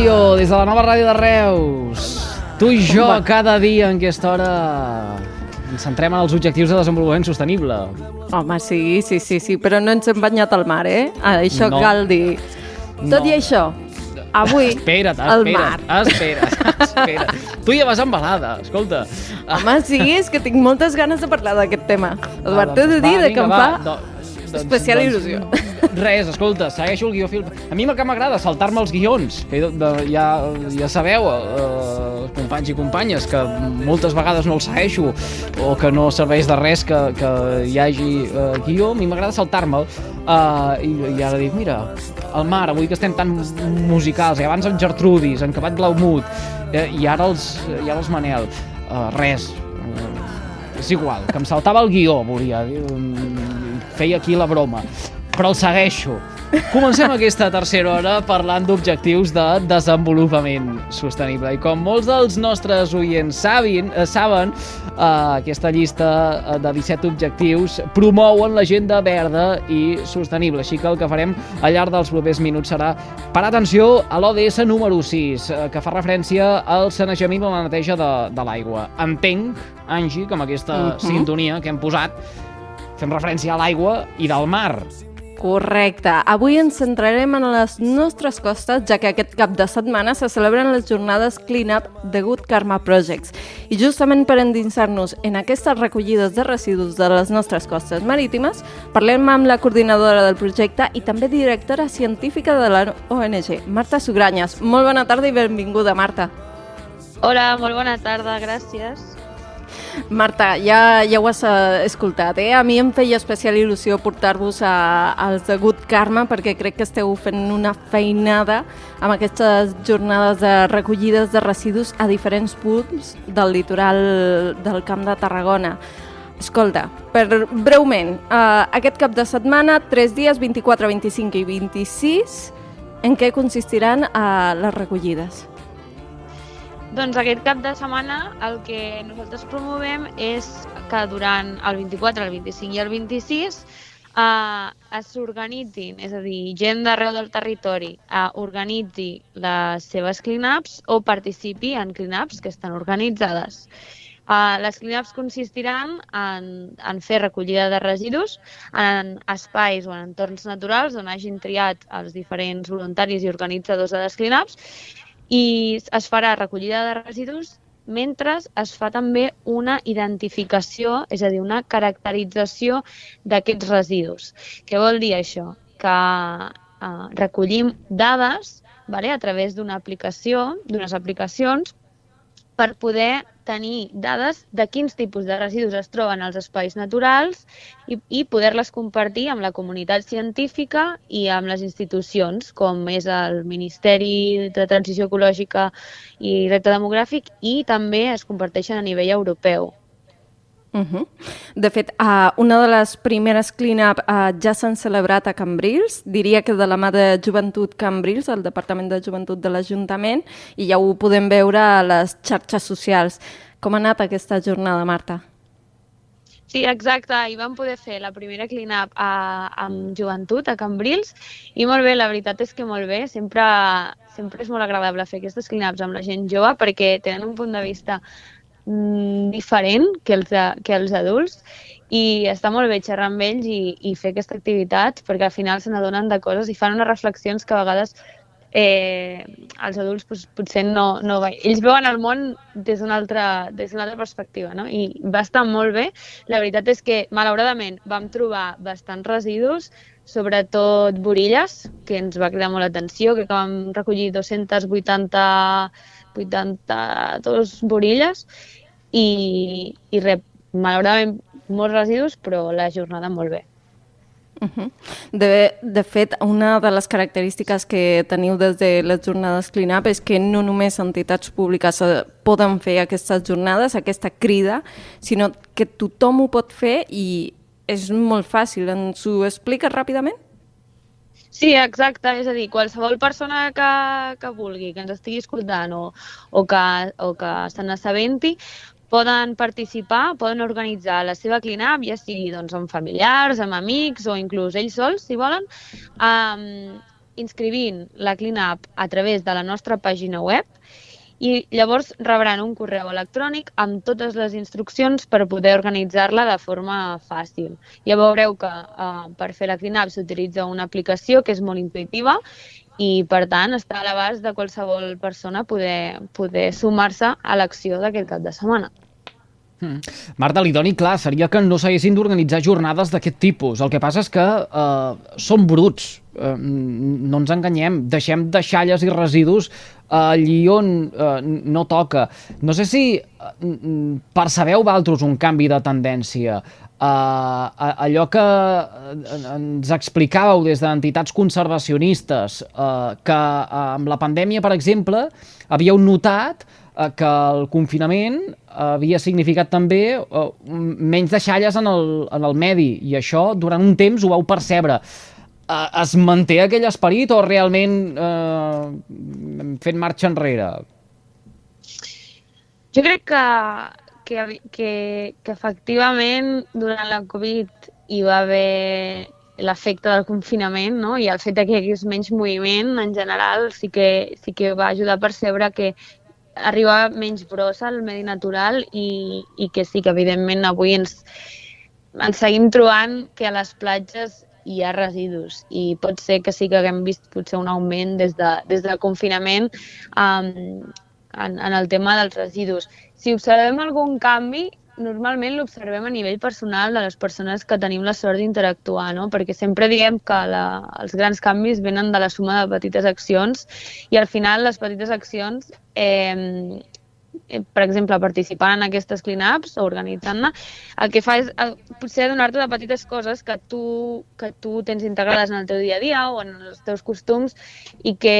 Mayo, des de la nova ràdio de Reus. Tu i jo, cada dia en aquesta hora, ens centrem en els objectius de desenvolupament sostenible. Home, sí, sí, sí, sí, però no ens hem banyat al mar, eh? Ah, Això No. cal dir. Tot No. i això, avui, Espera't, al espera't, mar. espera't, espera't. Tu ja vas embalada, escolta. Home, sí, és que tinc moltes ganes de parlar d'aquest tema. Eduard, Ah, t'he de doncs dir va, de que em va, fa do- doncs- especial doncs- il·lusió. Res, escolta, segueixo el guió fil... A mi el que m'agrada és saltar-me els guions. Que ja, ja sabeu, eh, companys i companyes, que moltes vegades no els segueixo o que no serveix de res que, que hi hagi eh, guió. A mi m'agrada saltar-me'l eh, i, i ara dic, mira, el mar, avui que estem tan musicals, i abans en Gertrudis, en Cabat Blaumut, eh, i ara els, i ara els Manel. Eh, res, eh, és igual, que em saltava el guió, volia mm, feia aquí la broma, però el segueixo. Comencem aquesta tercera hora parlant d'objectius de desenvolupament sostenible. I com molts dels nostres oients sabin, eh, saben, eh, aquesta llista eh, de 17 objectius promouen l'agenda verda i sostenible. Així que el que farem al llarg dels propers minuts serà parar atenció a l'ODS número 6, eh, que fa referència al sanejament i la neteja de, de l'aigua. Entenc, Angie, que amb aquesta Mhm. sintonia que hem posat fem referència a l'aigua i del mar. Correcte. Avui ens centrarem en les nostres costes, ja que aquest cap de setmana se celebren les jornades Clean Up de Good Karma Projects. I justament per endinsar-nos en aquestes recollides de residus de les nostres costes marítimes, parlem amb la coordinadora del projecte i també directora científica de la ONG, Marta Sugranyes. Molt bona tarda i benvinguda, Marta. Hola, molt bona tarda, gràcies. Marta, ja, ja ho has eh, escoltat, eh? A mi em feia especial il·lusió portar-vos als de Good Karma perquè crec que esteu fent una feinada amb aquestes jornades de recollides de residus a diferents punts del litoral del Camp de Tarragona. Escolta, per breument, eh, aquest cap de setmana, tres dies, 24, 25 i 26, en què consistiran eh, les recollides? Doncs aquest cap de setmana el que nosaltres promovem és que durant el 24, el 25 i el 26 eh, es s'organitzin, és a dir, gent d'arreu del territori eh, organitzi les seves clean-ups o participi en clean-ups que estan organitzades. Uh, les clean-ups consistiran en, en fer recollida de residus en espais o en entorns naturals on hagin triat els diferents voluntaris i organitzadors de les clean-ups i es farà recollida de residus mentre es fa també una identificació, és a dir, una caracterització d'aquests residus. Què vol dir això? Que eh, recollim dades vale, a través d'una aplicació, d'unes aplicacions, per poder tenir dades de quins tipus de residus es troben als espais naturals i, i poder-les compartir amb la comunitat científica i amb les institucions, com és el Ministeri de Transició Ecològica i Repte Demogràfic, i també es comparteixen a nivell europeu. Uh -huh. De fet, uh, una de les primeres clean-up uh, ja s'han celebrat a Cambrils, diria que de la mà de Joventut Cambrils, el Departament de Joventut de l'Ajuntament, i ja ho podem veure a les xarxes socials. Com ha anat aquesta jornada, Marta? Sí, exacte, i vam poder fer la primera clean-up a- amb joventut a Cambrils i molt bé, la veritat és que molt bé, sempre, sempre és molt agradable fer aquestes clean-ups amb la gent jove perquè tenen un punt de vista diferent que els, que els adults i està molt bé xerrar amb ells i, i fer aquesta activitat perquè al final se n'adonen de coses i fan unes reflexions que a vegades eh, els adults pues, potser no, no. Ells veuen el món des d'una altra, des altra perspectiva, no? I va estar molt bé. La veritat és que, malauradament, vam trobar bastants residus, sobretot borilles, que ens va cridar molt l'atenció, que vam recollir 280 82 borilles i, i rep, malauradament molts residus, però la jornada molt bé. Uh -huh. de, de fet, una de les característiques que teniu des de les jornades Clean Up és que no només entitats públiques eh, poden fer aquestes jornades, aquesta crida, sinó que tothom ho pot fer i és molt fàcil. Ens ho expliques ràpidament? Sí, exacte, és a dir, qualsevol persona que, que vulgui, que ens estigui escoltant o, o que, o que se n'assabenti, poden participar, poden organitzar la seva clean-up, ja sigui doncs, amb familiars, amb amics o inclús ells sols, si volen, um, inscrivint la clean-up a través de la nostra pàgina web i llavors rebran un correu electrònic amb totes les instruccions per poder organitzar-la de forma fàcil. Ja veureu que uh, per fer la clean-up s'utilitza una aplicació que és molt intuitiva i, per tant, està a l'abast de qualsevol persona poder, poder sumar-se a l'acció d'aquest cap de setmana. Hmm. Marta, l'idoni, clar, seria que no s'haguessin d'organitzar jornades d'aquest tipus. El que passa és que eh, són bruts, eh, no ens enganyem, deixem deixalles i residus allí on eh, no toca. No sé si eh, percebeu valtros un canvi de tendència. Uh, allò que ens explicàveu des d'entitats conservacionistes, uh, que uh, amb la pandèmia, per exemple, havíeu notat uh, que el confinament havia significat també uh, menys deixalles en el, en el medi, i això durant un temps ho vau percebre. Uh, es manté aquell esperit o realment uh, fent marxa enrere? Jo crec que, que, que, que efectivament durant la Covid hi va haver l'efecte del confinament no? i el fet que hi hagués menys moviment en general sí que, sí que va ajudar a percebre que arribava menys brossa al medi natural i, i que sí que evidentment avui ens, ens seguim trobant que a les platges hi ha residus i pot ser que sí que haguem vist potser un augment des, de, des del confinament um, en, en el tema dels residus. Si observem algun canvi, normalment l'observem a nivell personal de les persones que tenim la sort d'interactuar, no? perquè sempre diem que la, els grans canvis venen de la suma de petites accions i al final les petites accions eh, per exemple, participant en aquestes clean-ups o organitzant-ne, el que fa és eh, potser donar-te de petites coses que tu, que tu tens integrades en el teu dia a dia o en els teus costums i que,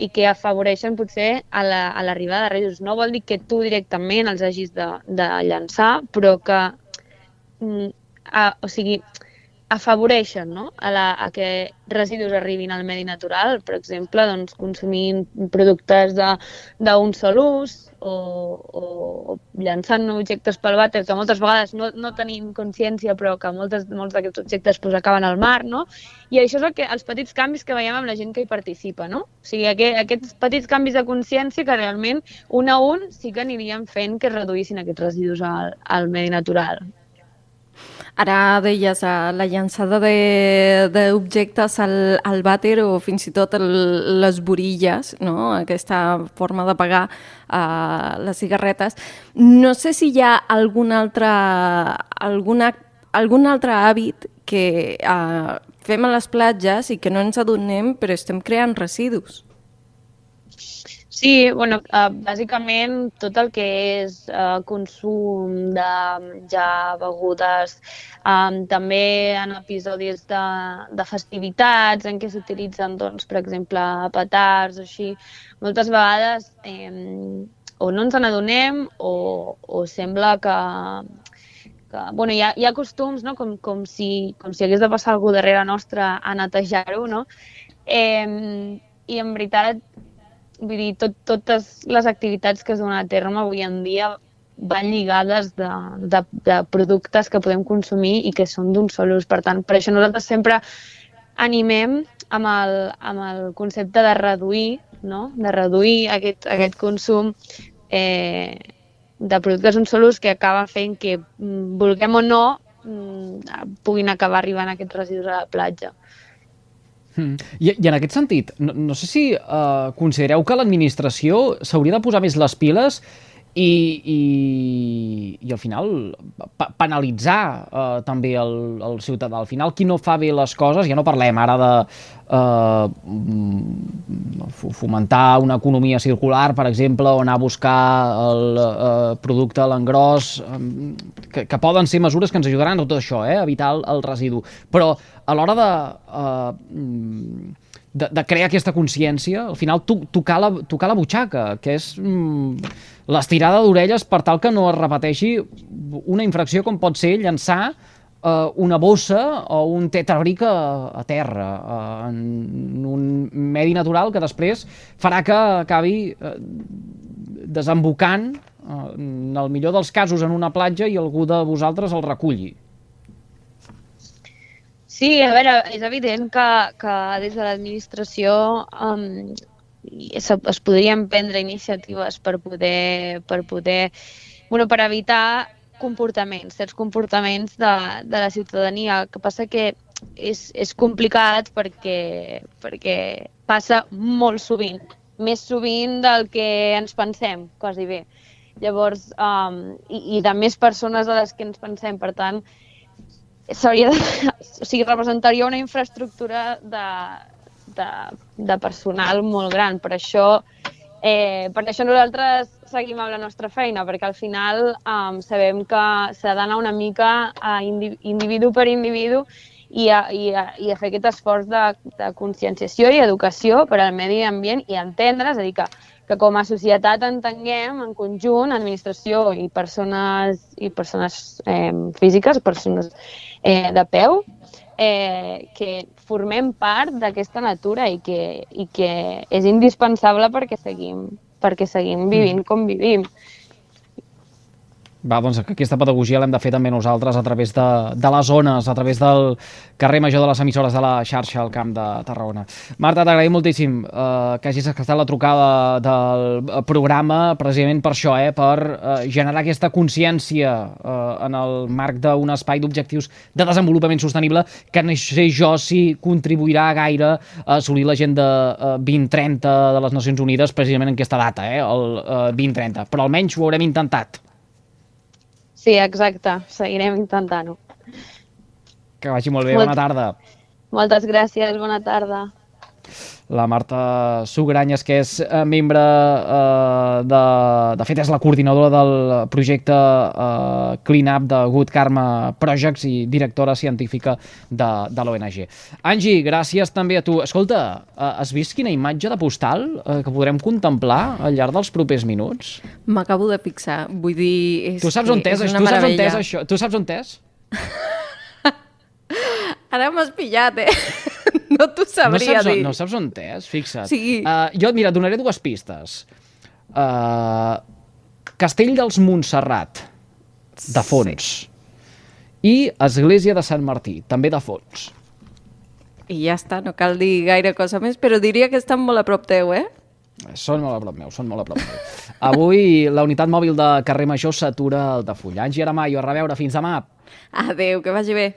i que afavoreixen potser a l'arribada la, de residus. No vol dir que tu directament els hagis de, de llançar, però que mm, a, o sigui, afavoreixen no? a, la, a que residus arribin al medi natural, per exemple, doncs, consumint productes d'un sol ús o, o, o llançant objectes pel vàter que moltes vegades no, no tenim consciència però que moltes, molts d'aquests objectes pues, acaben al mar, no? I això és el que, els petits canvis que veiem amb la gent que hi participa, no? O sigui, aquest, aquests petits canvis de consciència que realment un a un sí que anirien fent que reduïssin aquests residus al, al medi natural. Ara deies uh, la llançada d'objectes al, al vàter o fins i tot el, les borilles, no? aquesta forma de pagar uh, les cigarretes. No sé si hi ha algun altre, alguna, algun altre hàbit que uh, fem a les platges i que no ens adonem però estem creant residus. Sí, bueno, uh, bàsicament tot el que és uh, consum de ja begudes, també en episodis de, de festivitats en què s'utilitzen, doncs, per exemple, petards o així, moltes vegades eh, o no ens n'adonem o, o sembla que, que bueno, hi, ha, hi ha costums, no? com, com, si, com si hagués de passar algú darrere nostra a netejar-ho, no? Eh, I en veritat Vull dir, tot, totes les activitats que es donen a terme avui en dia van lligades de, de, de productes que podem consumir i que són d'un sol ús. Per tant, per això nosaltres sempre animem amb el, amb el concepte de reduir, no? de reduir aquest, aquest consum eh, de productes d'un sol ús que acaba fent que, mm, vulguem o no, mm, puguin acabar arribant aquests residus a la platja. Mm. I, I en aquest sentit, no, no sé si uh, considereu que l'administració s'hauria de posar més les piles i, i, i al final pa penalitzar uh, també el, el ciutadà. Al final, qui no fa bé les coses, ja no parlem ara de uh, fomentar una economia circular, per exemple, o anar a buscar el uh, producte a l'engròs, um, que, que poden ser mesures que ens ajudaran a tot això, eh, evitar el, el residu. Però a l'hora de... Uh, de, de crear aquesta consciència, al final to, tocar, la, tocar la butxaca, que és mm, l'estirada d'orelles per tal que no es repeteixi una infracció com pot ser llançar eh, una bossa o un tetrabric a, a terra, eh, en un medi natural que després farà que acabi eh, desembocant, eh, en el millor dels casos, en una platja i algú de vosaltres el reculli. Sí, a veure, és evident que, que des de l'administració um, es, es podrien prendre iniciatives per poder, per poder, bueno, per evitar comportaments, certs comportaments de, de la ciutadania. El que passa que és, és complicat perquè, perquè passa molt sovint, més sovint del que ens pensem, quasi bé. Llavors, um, i, i de més persones de les que ens pensem, per tant, seria de, o sigui, representaria una infraestructura de, de, de personal molt gran. Per això, eh, per això nosaltres seguim amb la nostra feina, perquè al final um, sabem que s'ha d'anar una mica a individu per individu i a, i a, i a fer aquest esforç de, de conscienciació i educació per al medi ambient i entendre, és a dir, que, que com a societat entenguem en conjunt, administració i persones, i persones eh, físiques, persones eh, de peu, eh, que formem part d'aquesta natura i que, i que és indispensable perquè seguim, perquè seguim vivint mm. com vivim. Va, doncs aquesta pedagogia l'hem de fer també nosaltres a través de, de les zones, a través del carrer major de les emissores de la xarxa al Camp de Tarragona. Marta, t'agraïm moltíssim eh, que hagis acceptat la trucada del programa precisament per això, eh, per eh, generar aquesta consciència eh, en el marc d'un espai d'objectius de desenvolupament sostenible que no sé jo si contribuirà gaire a assolir l'agenda eh, 2030 de les Nacions Unides precisament en aquesta data, eh, el eh, 2030, però almenys ho haurem intentat. Sí, exacte. Seguirem intentant-ho. Que vagi molt bé. Molt... Bona tarda. Moltes gràcies. Bona tarda la Marta Sugranyes, que és eh, membre eh, de... De fet, és la coordinadora del projecte eh, Clean Up de Good Karma Projects i directora científica de, de l'ONG. Angie, gràcies també a tu. Escolta, eh, has vist quina imatge de postal eh, que podrem contemplar al llarg dels propers minuts? M'acabo de fixar. Vull dir... És tu saps on és, és tu saps on és això? Tu saps on és? Ara m'has pillat, eh? no t'ho sabria no saps, dir. No saps on és? Fixa't. Sí. Uh, jo, mira, donaré dues pistes. Uh, Castell dels Montserrat, de fons. Sí. I Església de Sant Martí, també de fons. I ja està, no cal dir gaire cosa més, però diria que estan molt a prop teu, eh? Són molt a prop meu, són molt a prop meu. Avui la unitat mòbil de carrer Major s'atura al de Full. Angie Aramayo, a reveure, fins demà. Adéu, que vagi bé.